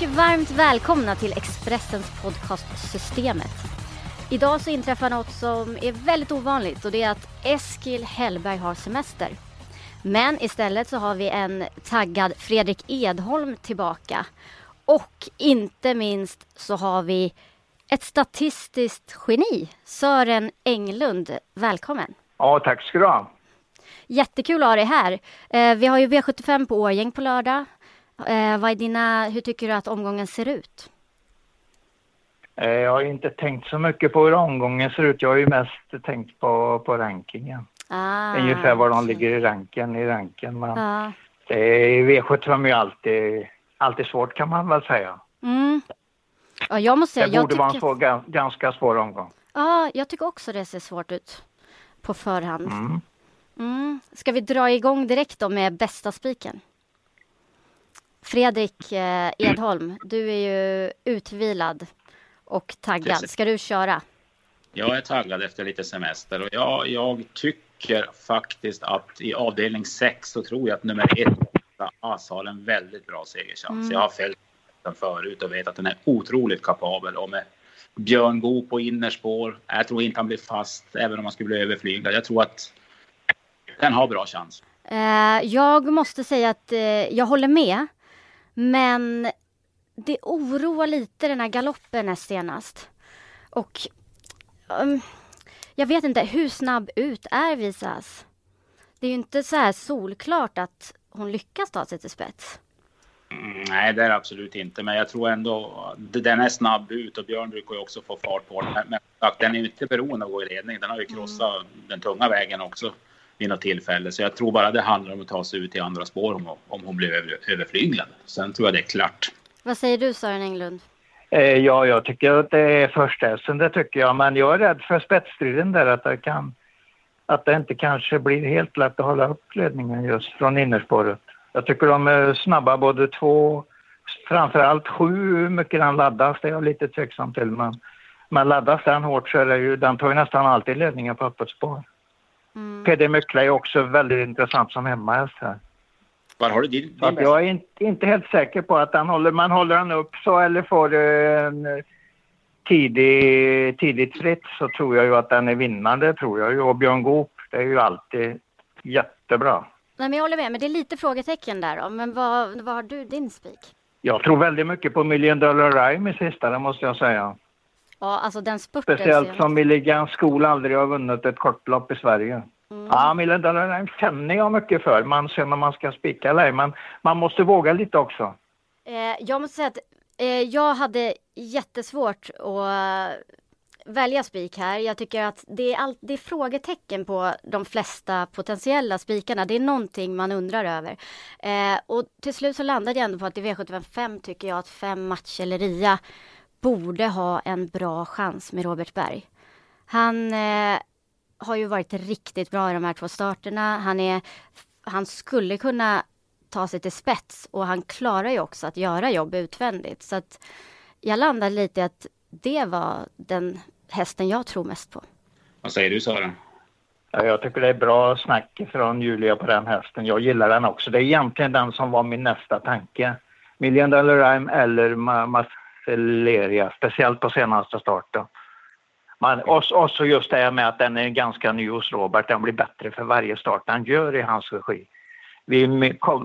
Mycket varmt välkomna till Expressens podcast Systemet. Idag så inträffar något som är väldigt ovanligt och det är att Eskil Hellberg har semester. Men istället så har vi en taggad Fredrik Edholm tillbaka. Och inte minst så har vi ett statistiskt geni, Sören Englund. Välkommen! Ja, tack ska du ha. Jättekul att ha dig här. Eh, vi har ju V75 på Årgäng på lördag. Eh, vad är dina, hur tycker du att omgången ser ut? Eh, jag har inte tänkt så mycket på hur omgången ser ut. Jag har ju mest tänkt på, på rankingen. Ah, Ungefär var de ligger i ranken. I ranken. Men Ja. det är, V75 är ju alltid, alltid svårt kan man väl säga. Mm. Ja, jag måste säga, Det jag borde vara en tycker, svår, ga- ganska svår omgång. ja, jag tycker också det ser svårt ut på förhand. Mm. Mm. Ska vi dra igång direkt då med bästa spiken? Fredrik eh, Edholm, du är ju utvilad och taggad. Ska du köra? Jag är taggad efter lite semester och jag, jag tycker faktiskt att i avdelning 6 så tror jag att nummer ett Ass har en väldigt bra segerchans. Mm. Jag har följt den förut och vet att den är otroligt kapabel och med Björn Goop på innerspår. Jag tror inte han blir fast även om han skulle bli överflyglad. Jag tror att den har bra chans. Eh, jag måste säga att eh, jag håller med. Men det oroar lite den här galoppen näst senast. Och um, jag vet inte, hur snabb ut är Visas? Det är ju inte så här solklart att hon lyckas ta sig till spets. Mm, nej, det är det absolut inte. Men jag tror ändå att den är snabb ut och Björn brukar ju också få fart på den. Men, men den är ju inte beroende av att gå i ledning. Den har ju krossat den tunga vägen också vid något tillfälle. Så jag tror bara det handlar om att ta sig ut i andra spår om, om hon blir över, överflyglad. Sen tror jag det är klart. Vad säger du Sören Englund? Eh, ja, jag tycker att det är första hästen, det tycker jag. Men jag är rädd för spetsstriden där, att det, kan, att det inte kanske blir helt lätt att hålla upp ledningen just från innerspåret. Jag tycker de är snabba både två, framförallt sju, hur mycket den laddas, det är jag lite tveksam till. Men, men laddas den hårt så är det ju, den tar ju nästan alltid ledningen på öppet spår. Mm. PD Myckla är också väldigt intressant som hemmahäst här. Var har du din, din jag är inte, inte helt säker på att han håller, man håller han upp så eller får eh, en eh, tidig, tidigt fritt så tror jag ju att den är vinnande tror jag ju. Och Björn Goop, det är ju alltid jättebra. Nej, men jag håller med, men det är lite frågetecken där då. Men vad, vad har du din spik? Jag tror väldigt mycket på Million Dollar Rhyme i sista, det måste jag säga. Ja, alltså den spurten. Speciellt ser som Milligan School aldrig har vunnit ett kortlopp i Sverige. Mm. Ja, Rhyme känner jag mycket för, men sen om man ska spika eller. Men man måste våga lite också. Eh, jag måste säga att eh, jag hade jättesvårt att eh, välja spik här. Jag tycker att det är, all, det är frågetecken på de flesta potentiella spikarna. Det är någonting man undrar över. Eh, och till slut så landade jag ändå på att i V755 tycker jag att fem matcher Ria borde ha en bra chans med Robert Berg. Han eh, har ju varit riktigt bra i de här två starterna. Han, är, han skulle kunna ta sig till spets och han klarar ju också att göra jobb utvändigt. Så att jag landade lite i att det var den hästen jag tror mest på. Vad säger du Sören? Ja, jag tycker det är bra snack från Julia på den hästen. Jag gillar den också. Det är egentligen den som var min nästa tanke. Million Dollar Rhyme eller Ma- Marcelleria, speciellt på senaste starten. Men, och, så just det här med att den är ganska ny hos Robert. Den blir bättre för varje start han gör i hans regi. Vi,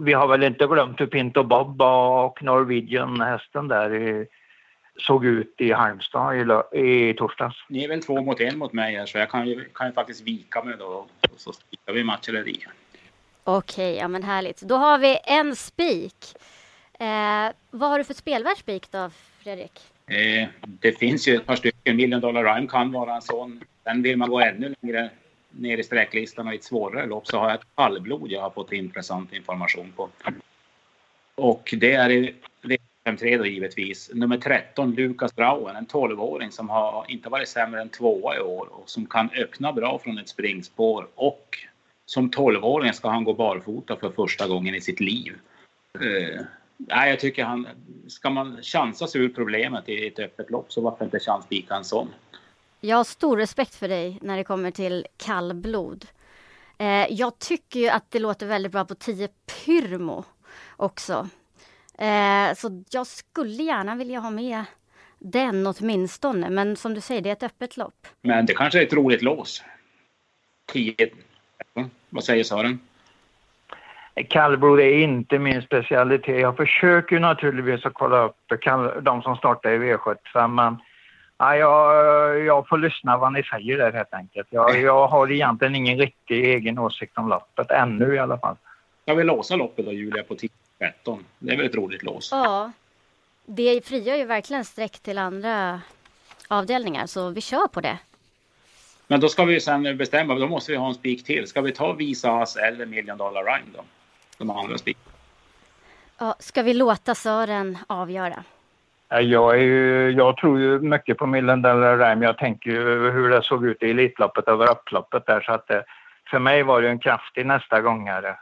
vi har väl inte glömt hur Pinto Bob och Norwegian-hästen där i, såg ut i Halmstad i, i torsdags. Ni är väl två mot en mot mig här så jag kan ju, kan ju faktiskt vika mig då. Och så spikar vi match eller Ria. Okej, ja men härligt. Då har vi en spik. Eh, vad har du för spelvärd spik då, Fredrik? Eh, det finns ju ett par stycken. Million Dollar Rhyme kan vara en sån. Sen vill man gå ännu längre ner i sträcklistan och i ett svårare lopp så har jag ett halvblod jag har fått intressant information på. Och det är i V53 då givetvis. Nummer 13, Lukas Brauen, en 12-åring som har inte varit sämre än tvåa i år och som kan öppna bra från ett springspår och som 12-åring ska han gå barfota för första gången i sitt liv. Eh, Nej, jag tycker han, ska man chansa sig ur problemet i ett öppet lopp så varför inte chanspika en sån? Jag har stor respekt för dig när det kommer till kallblod. Eh, jag tycker ju att det låter väldigt bra på 10 Pyrmo också. Eh, så jag skulle gärna vilja ha med den åtminstone. Men som du säger, det är ett öppet lopp. Men det kanske är ett roligt lås. 10. Vad säger Sören? Kallblod är inte min specialitet. Jag försöker naturligtvis att kolla upp de som startar i V75 men ja, jag, jag får lyssna vad ni säger där helt enkelt. Jag, jag har egentligen ingen riktig egen åsikt om loppet ännu i alla fall. Jag vill låsa loppet då Julia på 10-13. Det är väl ett roligt lås? Ja. Det frigör ju verkligen streck till andra avdelningar så vi kör på det. Men då ska vi sen bestämma, då måste vi ha en spik till. Ska vi ta Visa As eller Million Dollar Rhyme då? De andra spik. Ja, ska vi låta Sören avgöra? Jag, är ju, jag tror ju mycket på Million Dollar Rhyme. Jag tänker ju hur det såg ut i Elitloppet över upploppet där så att det, för mig var det en kraftig nästa gångare.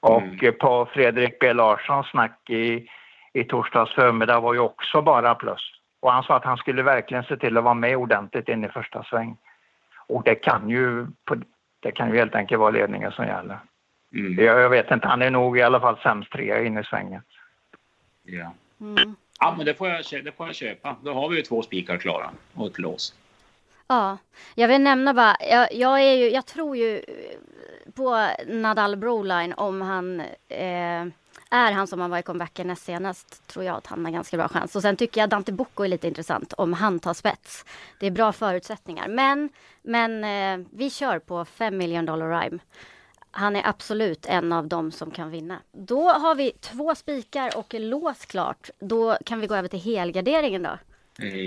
Och mm. på Fredrik B Larssons snack i, i torsdags förmiddag var ju också bara plus. Och han sa att han skulle verkligen se till att vara med ordentligt in i första sväng. Och det kan ju, det kan ju helt enkelt vara ledningen som gäller. Mm. Jag, jag, vet inte, han är nog i alla fall sämst trea in i svängen. Ja. Mm. Ja, men det får, jag, det får jag köpa. Då har vi ju två spikar klara och ett lås. Ja, jag vill nämna bara, jag, jag, är ju, jag tror ju på Nadal Broline om han eh, är han som han var i comebacken näst senast tror jag att han har ganska bra chans. Och sen tycker jag Dante Bocco är lite intressant om han tar spets. Det är bra förutsättningar. Men, men eh, vi kör på 5 million dollar rhyme. Han är absolut en av dem som kan vinna. Då har vi två spikar och lås klart. Då kan vi gå över till helgarderingen då.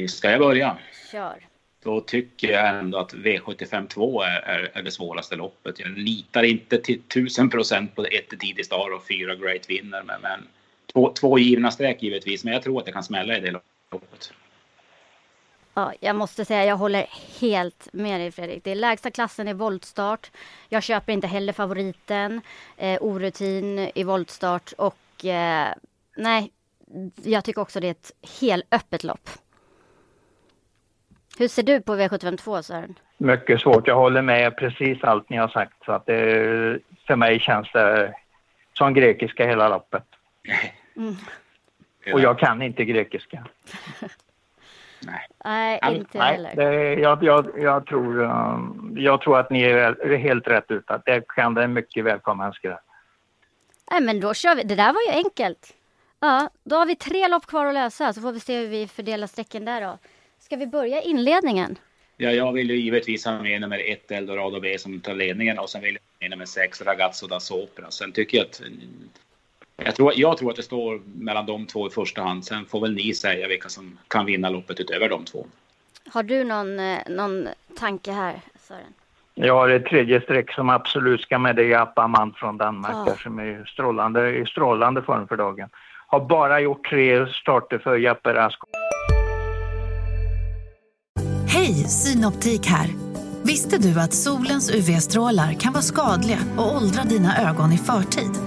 Ska jag börja? Kör. Då tycker jag ändå att V75 2 är, är, är, det svåraste loppet. Jag litar inte till tusen procent på ett tidig star och fyra great vinner. Men, men två, två givna streck givetvis. Men jag tror att det kan smälla i det loppet. Ja, jag måste säga jag håller helt med dig Fredrik. Det är lägsta klassen i voltstart. Jag köper inte heller favoriten. Eh, orutin i voltstart och eh, nej, jag tycker också det är ett helt öppet lopp. Hur ser du på V752 Sören? Mycket svårt. Jag håller med precis allt ni har sagt. Så att det, för mig känns det som grekiska hela loppet. Mm. Och jag kan inte grekiska. Nej, Nej inte Nej, heller. Det, jag, jag, jag, tror, um, jag tror att ni är helt rätt ute. Att det kan det mycket väl komma en skräll. Nej, men då kör vi. Det där var ju enkelt. Ja, då har vi tre lopp kvar att lösa så får vi se hur vi fördelar strecken där då. Ska vi börja inledningen? Ja, jag vill ju givetvis ha med nummer ett Eldorado B som tar ledningen och sen vill jag ha med nummer sex Ragazzo da Sopra. Sen tycker jag att jag tror, jag tror att det står mellan de två i första hand. Sen får väl ni säga vilka som kan vinna loppet utöver de två. Har du någon, eh, någon tanke här, Sören? Har ett tredje streck som absolut ska med. Det är Appamant från Danmark ja. som är strålande, i strålande form för dagen. Har bara gjort tre starter för Jeppe Rask. Hej, Synoptik här. Visste du att solens UV-strålar kan vara skadliga och åldra dina ögon i förtid?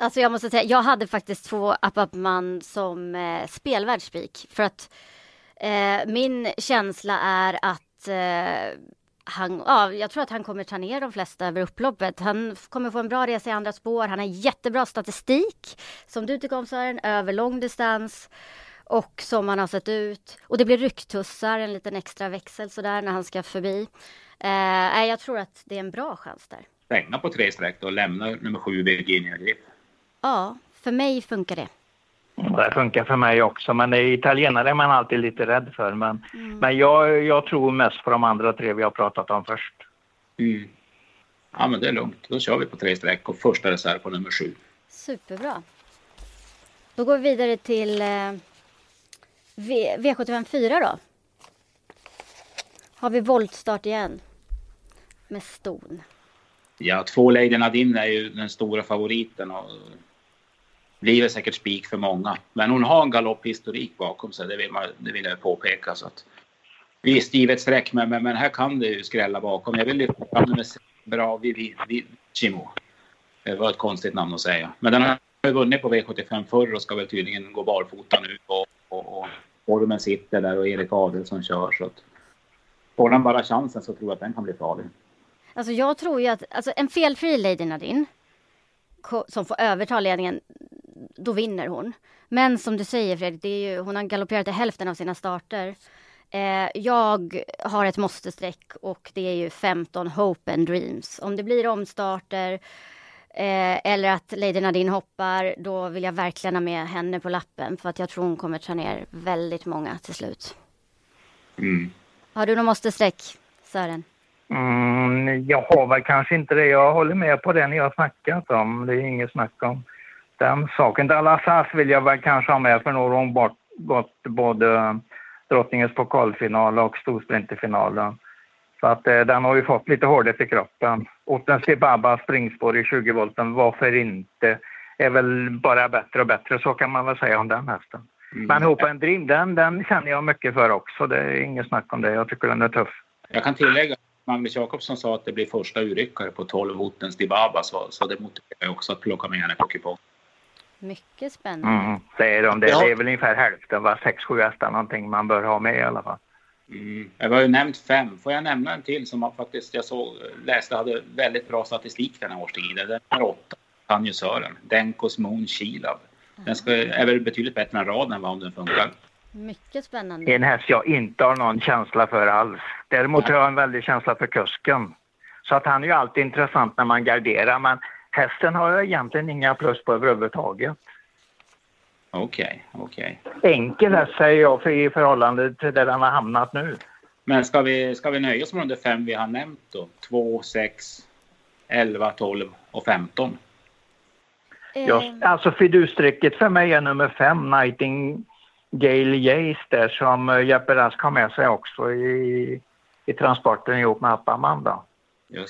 Alltså jag måste säga, jag hade faktiskt två Appapman som eh, spelvärldsspik. För att eh, min känsla är att eh, han, ja, jag tror att han kommer ta ner de flesta över upploppet. Han kommer få en bra resa i andra spår. Han har jättebra statistik, som du tycker om Sören, över lång distans. och som han har sett ut. Och det blir rycktussar, en liten extra växel sådär när han ska förbi. Eh, jag tror att det är en bra chans där. Stänga på tre streck och lämna nummer sju Virginia Grip. Ja, för mig funkar det. Det funkar för mig också, men italienare är man alltid lite rädd för. Men, mm. men jag, jag tror mest på de andra tre vi har pratat om först. Mm. Ja, men det är lugnt. Då kör vi på tre streck och första reserv på nummer sju. Superbra. Då går vi vidare till eh, v, V754 då. Har vi voltstart igen. Med ston. Ja, två Lady Nadine är ju den stora favoriten och blir väl säkert spik för många. Men hon har en galopphistorik bakom sig, det vill, man, det vill jag påpeka. Så att, visst, givet streck, men, men, men, här kan det ju skrälla bakom. Jag vill lyfta fram nummer bra Vivicimo. Det var ett konstigt namn att säga. Men den har ju vunnit på V75 förr och ska väl tydligen gå barfota nu. Och, och, och formen sitter där och Erik Adelsson kör. Så att, får den bara chansen så tror jag att den kan bli farlig. Alltså jag tror ju att alltså en felfri Lady Nadine som får överta ledningen, då vinner hon. Men som du säger Fredrik, det är ju, hon har galopperat i hälften av sina starter. Eh, jag har ett måste-streck och det är ju 15 Hope and Dreams. Om det blir omstarter eh, eller att Lady Nadine hoppar, då vill jag verkligen ha med henne på lappen för att jag tror hon kommer ta ner väldigt många till slut. Mm. Har du något måste-streck, Sören? Mm, jag har väl kanske inte det. Jag håller med på det ni har snackat om. Det är inget snack om den saken. Dallas vill jag väl kanske ha med för har hon bort, gått både drottningens pokalfinal och storsprinterfinalen. Så att eh, den har ju fått lite hårdhet i kroppen. Otten Baba springspår i 20 volten, varför inte? Är väl bara bättre och bättre, så kan man väl säga om den hästen. Mm. Men Hope and Dream, den, den känner jag mycket för också. Det är inget snack om det. Jag tycker den är tuff. Jag kan tillägga Magnus Jakobsson sa att det blir första urryckare på 12 Ottens Dibaba så, så det motiverar också att plocka med henne på kupong. Mycket spännande. Mm, det, är de, det, ja. det är väl ungefär hälften, va? sex, sju hästar någonting man bör ha med i alla fall. Mm. Jag har ju nämnt fem. Får jag nämna en till som faktiskt jag såg, läste hade väldigt bra statistik den här årstiden. Den är åtta, Tanjusören. Denkos Moon Kilav. Den ska, är väl betydligt bättre än raden om den funkar. Mycket spännande. En häst jag inte har någon känsla för alls. Däremot har jag en väldig känsla för kusken. Så att han är ju alltid intressant när man garderar men hästen har jag egentligen inga plus på överhuvudtaget. Okej, okay, okej. Okay. Enkel häst säger jag för, i förhållande till där den har hamnat nu. Men ska vi, ska vi nöja oss med de fem vi har nämnt då? 2, 6, 11, 12 och 15? Just, eh. alltså fidusstrecket för mig är nummer 5, Nighting Gail Jace där som eh, Jeppe Rask har med sig också i, i transporten ihop med Appaman.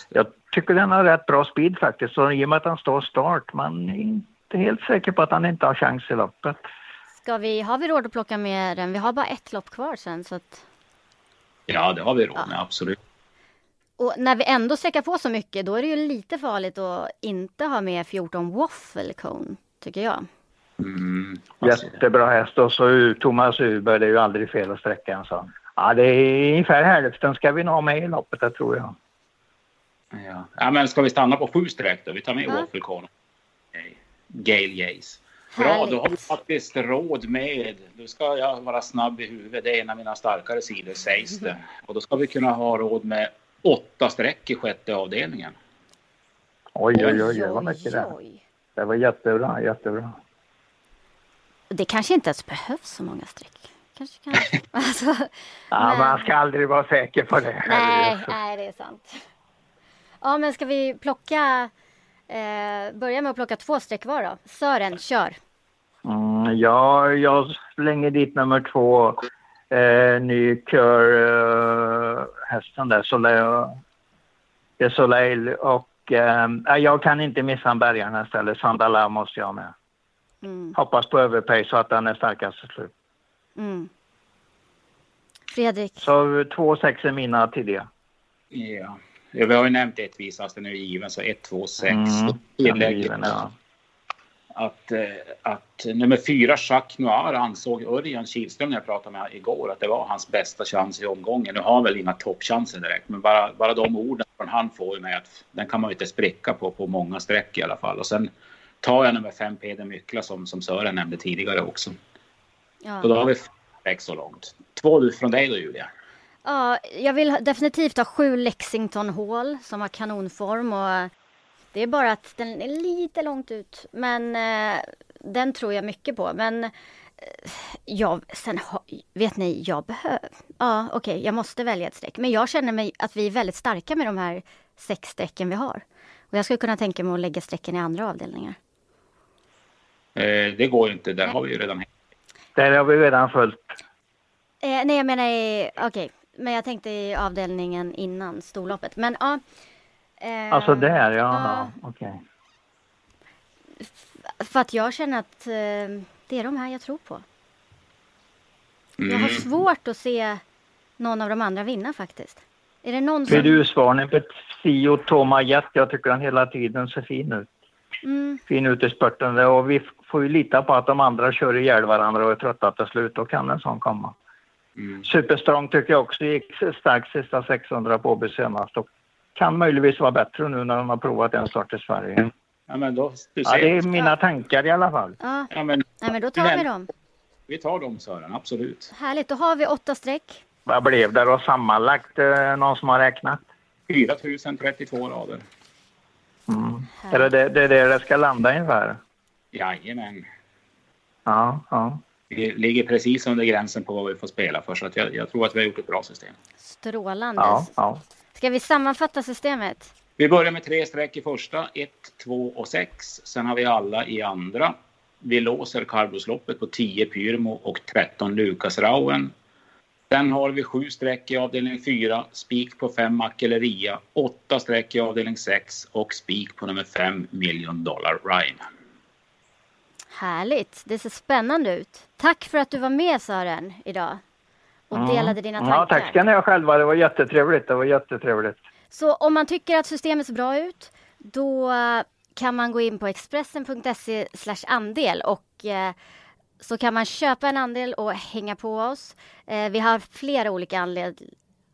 Jag tycker den har rätt bra speed faktiskt och i och med att han står start man är inte helt säker på att han inte har chans i loppet. Ska vi, har vi råd att plocka med den? Vi har bara ett lopp kvar sen så att... Ja det har vi råd med, ja. absolut. Och när vi ändå sträcker på så mycket då är det ju lite farligt att inte ha med 14 Waffle Cone, tycker jag. Mm, Jättebra häst och så Thomas Uber, det är ju aldrig fel att sträcka en sån. Ja, det är ungefär hälften ska vi nog ha med i loppet, det tror jag. Ja. ja, men ska vi stanna på sju streck då? Vi tar med ja. Wafflecon. Gail Jace. Bra, då har vi faktiskt råd med, då ska jag vara snabb i huvudet, det är en av mina starkare sidor sägs det. Och då ska vi kunna ha råd med åtta streck i sjätte avdelningen. Oj, oj, oj, det var mycket det. Det var jättebra, jättebra. Det kanske inte ens behövs så många streck. Kanske kan... alltså, ja, men... man ska aldrig vara säker på det. Nej, nej, det är sant. Ja, men ska vi plocka... Eh, börja med att plocka två streck var då. Sören, kör. Mm, ja, jag slänger dit nummer två. Eh, ny kör eh, hästen där, Soleil, Soleil och eh, jag kan inte missa en bergarna istället. Sandala måste jag med. Mm. Hoppas på överpay så att den är starkast till slut. Mm. Fredrik? Så två sex är mina tidiga. Ja. Ja. Vi har ju nämnt ett visast, den är given, så ett, två, sex. Mm. Tillägg ja. att, eh, att nummer fyra, Jacques Noir, ansåg Örjan Kihlström när jag pratade med honom igår att det var hans bästa chans i omgången. Nu har han väl inga toppchanser direkt, men bara, bara de orden från han får ju mig att den kan man ju inte spricka på på många streck i alla fall. Och sen tar jag nummer fem Peder Mykla som, som Sören nämnde tidigare också. Ja. Så då har vi sex så långt. Två från dig då Julia. Ja, jag vill definitivt ha sju Lexington Hall som har kanonform och det är bara att den är lite långt ut. Men eh, den tror jag mycket på. Men eh, jag, sen ha, vet ni, jag behöver, ja okej, jag måste välja ett streck. Men jag känner mig att vi är väldigt starka med de här sex strecken vi har. Och jag skulle kunna tänka mig att lägga strecken i andra avdelningar. Eh, det går ju inte, där har vi ju redan Där har vi redan följt. Eh, nej, jag menar i, okej, men jag tänkte i avdelningen innan storloppet. Men ja. Eh, Alltså där, ja. ja. Okej. För att jag känner att eh, det är de här jag tror på. Jag Mm. har svårt att se någon av de andra vinna faktiskt. Är det någon som... Fidusvarning på Sio Toma Jet. Jag tycker han hela tiden ser fin ut. Mm, Fin ut i spurten. Och vi får ju lita på att de andra kör ihjäl varandra och är trötta till slut. Då kan en sån komma. Superstrong tycker jag också gick starkt sista 600 på Åby senast. Och kan möjligtvis vara bättre nu när de har provat en start i Sverige. Ja, men då, du Ja, det är mina tankar i alla fall. ja. Ja, men, Nej, men då tar vi dem. Vi tar dem Sören, absolut. Härligt, då har vi åtta streck. Vad blev det då sammanlagt? Eh, någon som har räknat? 4032 rader. Mm. Är det det, det är det det ska landa ungefär? Jajamän. Ja, ja. Vi ligger precis under gränsen på vad vi får spela för så att jag, jag tror att vi har gjort ett bra system. Strålande. Ja, ja. Ska vi sammanfatta systemet? Vi börjar med tre streck i första, 1, 2 och 6. Sen har vi alla i andra. Vi låser karbosloppet på 10 Pyrmo och 13 Lukas Rauen. Sen har vi sju streck i avdelning 4, spik på 5 Mackeleria, åtta streck i avdelning 6 och spik på nummer 5 Million Dollar Rhyme. Härligt, det ser spännande ut. Tack för att du var med Sören idag och Mm. delade dina Ja, tankar. tack ska ni ha själva. Det var jättetrevligt. Det var jättetrevligt. Så om man tycker att systemet ser bra ut, då kan man gå in på expressen.se andel och eh, så kan man köpa en andel och hänga på oss. Eh, vi har flera olika anled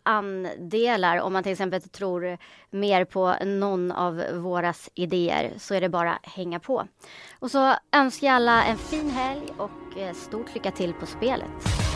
andelar. Om man till exempel tror mer på någon av våras idéer så är det bara hänga på. Och så önskar jag alla en fin helg och eh, stort lycka till på spelet.